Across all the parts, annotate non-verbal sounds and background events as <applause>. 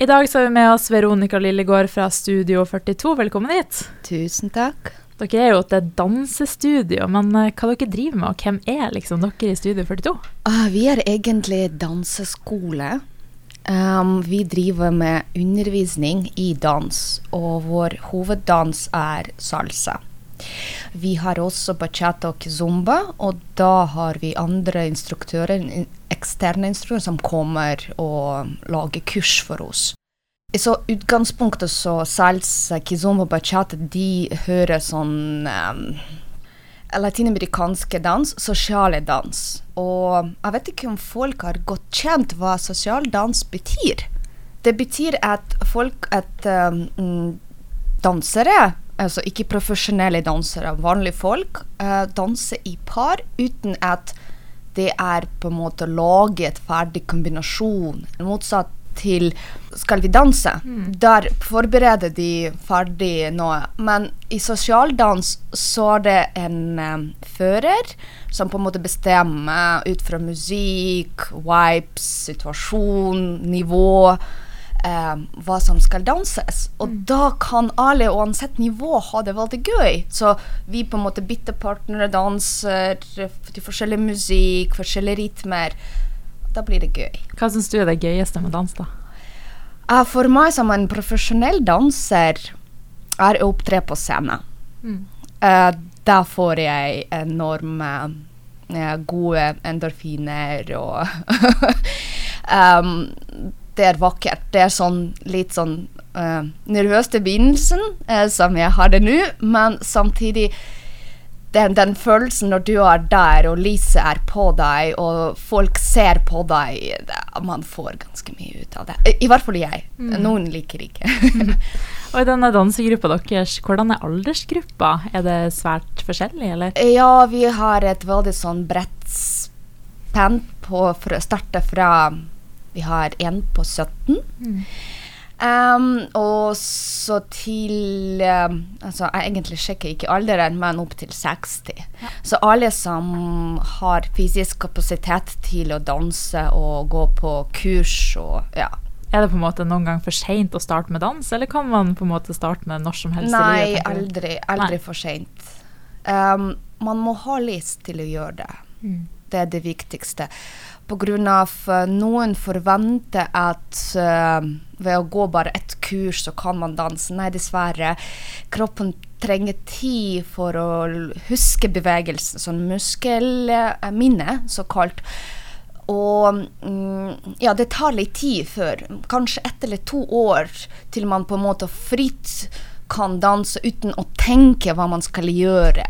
I dag så har vi med oss Veronica Lillegård fra Studio 42. Velkommen hit. Tusen takk. Dere er jo et dansestudio, men eh, hva dere driver med, og hvem er liksom dere i Studio 42? Ah, vi er egentlig danseskole. Um, vi driver med undervisning i dans, og vår hoveddans er salsa. Vi har også bachata og zumba, og da har vi andre instruktører, eksterne instruktører, som kommer og lager kurs for oss. Så utgangspunktet så salsa, kizomba, og bachata, de hører sånn um, latinamerikanske dans, sosiale dans. Og jeg vet ikke om folk har godt kjent hva sosial dans betyr. Det betyr at folk, at um, dansere altså ikke profesjonelle dansere, vanlige folk, uh, danser i par uten at det er på en måte å lage et ferdig kombinasjon. Motsatt til Skal vi danse? Mm. Der forbereder de ferdig noe. Men i sosialdans så er det en um, fører som på en måte bestemmer ut fra musikk, vibes, situasjon, nivå eh, hva som skal danses. Og mm. da kan alle, uansett nivå, ha det veldig gøy. Så vi på en måte bytter partnere, danser til forskjellig musikk, forskjellige rytmer. Da blir det gøy. Hva syns du er det gøyeste med dans, da? Uh, for meg som en profesjonell danser er å opptre på scenen. Mm. Uh, da får jeg enorme uh, gode endorfiner og um, <laughs> det er vakkert. Det er sånn litt sånn uh, nervøst i begynnelsen, uh, som jeg har det nå, men samtidig den, den, følelsen når du er der, og lyset er på deg, og folk ser på deg det, Man får ganske mye ut av det. I, hvert fall jeg. Mm. Noen liker ikke. <laughs> og i denne dansegruppa deres, hvordan er aldersgruppa? Er det svært forskjellig, eller? Ja, vi har et veldig sånn bredt spenn på å starte fra vi har en på 17. Mm. Um, og så til um, altså Jeg egentlig sjekker ikke alderen, men opp til 60. Ja. Så alle som har fysisk kapasitet til å danse og gå på kurs og ja. Er det på en måte noen gang for seint å starte med dans, eller kan man på en måte starte med når som helst? Nei, aldri, aldri Nei. for seint. Um, man må ha lyst til å gjøre det. Mm. Det er det viktigste pga. Uh, noen forventer at uh, ved å gå bare ett kurs, så kan man danse. Nei, dessverre. Kroppen trenger tid for å huske bevegelsen, sånn muskelminne, såkalt. Og mm, ja, det tar litt tid før, kanskje ett eller to år, til man på en måte fritt kan danse uten å tenke hva man skal gjøre.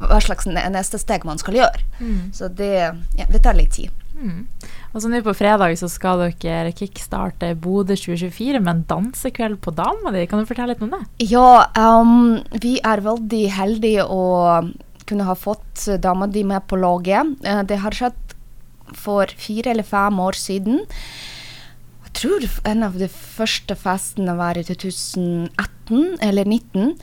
Hva slags neste steg man skal gjøre. Mm. Så det, ja, det tar litt tid. Mm. Og så nå på fredag så skal dere kickstarte Bodø 2024 med en dansekveld på dama di. Kan du fortelle litt om det? Ja, um, vi er veldig heldige å kunne ha fått dama di med på laget. Uh, det har skjedd for fire eller fem år siden. Jeg tror en av de første festene var i 2018 eller 2019.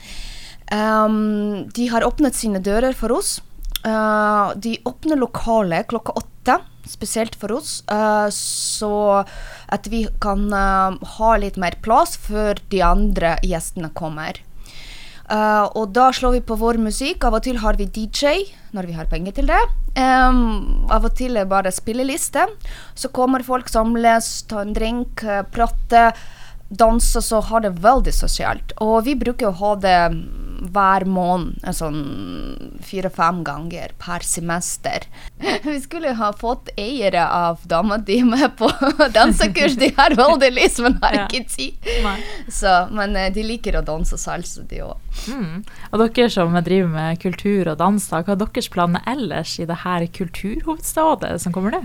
Um, de har åpnet sine dører for oss. Uh, de åpner lokalet klokka åtte spesielt for oss, uh, så at vi kan uh, ha litt mer plass før de andre gjestene kommer. Uh, og da slår vi på vår musikk. Av og til har vi DJ når vi har penger til det. Um, av og til er bare spilleliste. Så kommer folk samles, tar en drink, prate, danse, så har det veldig sosialt. Og vi bruker å ha det hver måned, sånn fire-fem ganger per semester. <laughs> Vi skulle ha fått eiere av dama di med på <laughs> dansekurs, de har veldig lyst, men har ja. ikke tid. Så, men eh, de liker å danse salsa, de òg. Mm. Og dere som driver med kultur og dans, hva er deres planer ellers i det her kulturhovedstadet som kommer nå?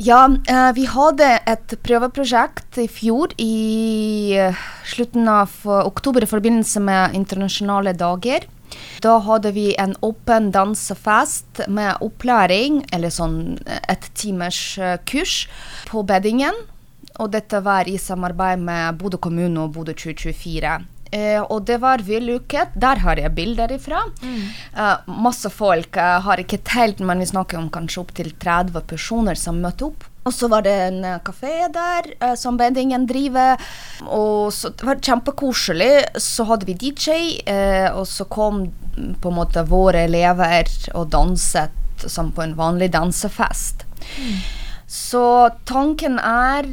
Ja, uh, vi hadde et prøveprosjekt i fjor i uh, slutten av oktober i forbindelse med internasjonale dager. Da hadde vi en åpen dansefest med opplæring, eller sånn et timers kurs, på beddingen. Og dette var i samarbeid med Bodø kommune og Bodø 2024. Eh, og det var vellykket. Der har jeg bilder ifra. Mm. Eh, masse folk. Jeg har ikke telt, men vi snakker om kanskje opptil 30 personer som møtte opp. Og så var det en uh, kafé der uh, som Bendingen driver. Og så det var kjempekoselig. Så hadde vi DJ, uh, og så kom mm, på en måte våre elever og danset som på en vanlig dansefest. Mm. Så tanken er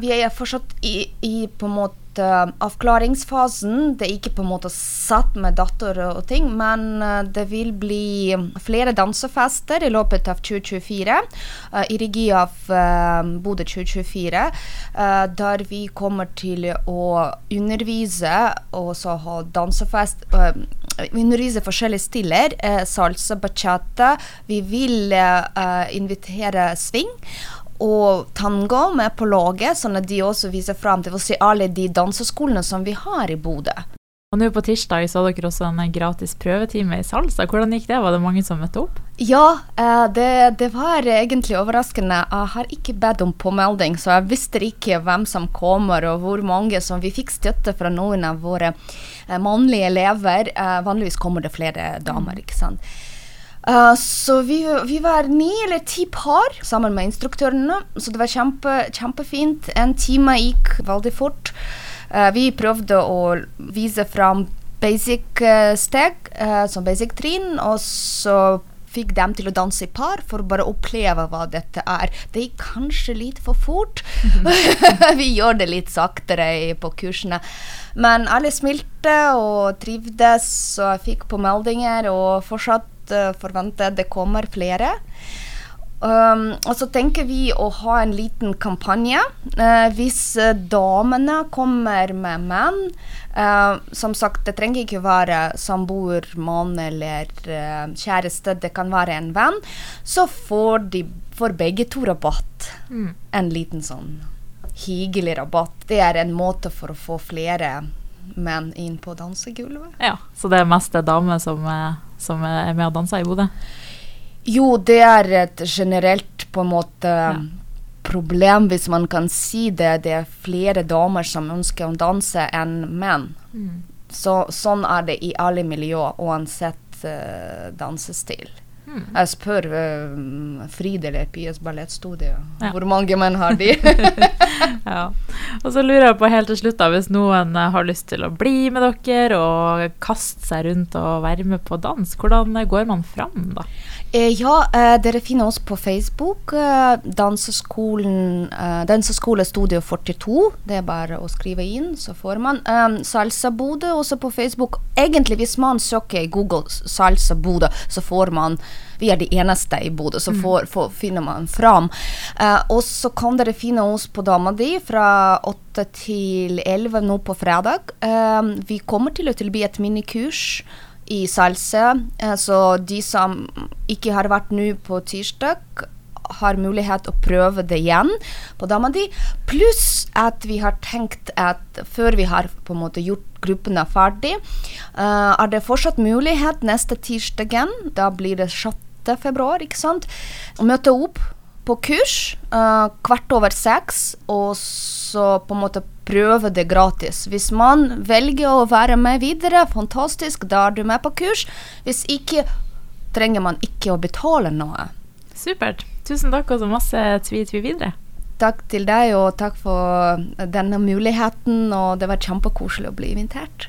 Vi er fortsatt i, i på en måte uh, avklaringsfasen. Det er ikke på en måte satt med datter og ting, men uh, det vil bli flere dansefester i løpet av 2024 uh, eh, i regi av Bodø 2024, der vi kommer til å undervise og så ha dansefest undervise forskjellige stiller. salsa, bachata. Vi vil invitere swing og tango med på laget, sånn at de også viser fram til å se alle de danseskolene som vi har i Bodø. Og nå på tirsdag så dere også en gratis prøvetime i salsa. Hvordan gikk det? Var det mange som møtte opp? Ja, eh, det, det, var egentlig overraskende. Jeg har ikke bedt om påmelding, så jeg visste ikke hvem som kommer og hvor mange som Vi fikk støtte fra noen av våre eh, mannlige elever. Eh, vanligvis kommer det flere damer, ikke sant. Uh, så vi, vi, var ni eller ti par sammen med instruktørene, så det var kjempe, kjempefint. En time gikk veldig fort. Uh, vi prøvde å vise fram basic uh, steg, som basic trinn, og så fikk dem til å danse i par for å bare oppleve hva dette er. Det gikk kanskje litt for fort. <laughs> vi gjør det litt saktere på kursene. Men alle smilte og trivdes, og jeg fikk på meldinger og fortsatt uh, forvente det kommer flere. Um, og så tenker vi å ha en liten kampanje. Uh, hvis uh, damene kommer med menn uh, Som sagt, det trenger ikke være samboer, mann eller kjæreste. Det kan være en venn. Så får, de, får begge to rabatt. Mm. En liten sånn hyggelig rabatt. Det er en måte for å få flere menn inn på dansegulvet. Ja, Så det er mest damer som som er med og danser i Bodø? Jo, det er et generelt på en måte ja. problem, hvis man kan si det. Det er flere damer som ønsker å danse enn menn. Mm. Så, sånn er det i alle miljøer, uansett uh, dansestil. Mm. Jeg spør uh, Fride eller Pias ballettstudio ja. hvor mange menn har de? <laughs> <laughs> ja. Og så lurer jeg på helt til slutt, da, hvis noen uh, har lyst til å bli med dere og kaste seg rundt og være med på dans, hvordan går man fram da? Eh, ja, eh, dere finner oss på Facebook. Eh, danseskolen eh, Danseskole Studio 42. Det er bare å skrive inn, så får man. Salsa Bodø også på Facebook. Egentlig, hvis man søker i Google Salsa Bodø, så får man vi er de eneste i Bodø, så mm. får, får, finner man fram. Uh, og så kan dere finne oss på Dama di fra 8 til 11 nå på fredag. Uh, vi kommer til å tilby et minikurs i salse, Uh, så de som ikke har vært nå på tirsdag, har mulighet å prøve det igjen på dama di. Pluss at vi har tenkt at før vi har på en måte gjort gruppene ferdig, uh, er det fortsatt mulighet neste tirsdagen. Da blir det 6 februar, ikke sant. å Møte opp på kurs uh, kvart over seks, og så på en måte prøve det gratis. Hvis man velger å være med videre, fantastisk, da er du med på kurs. Hvis ikke, trenger man ikke å betale noe. Supert. Tusen takk, og så masse tvi-tvi videre. Takk til deg, og takk for denne muligheten. Og det var kjempekoselig å bli invitert.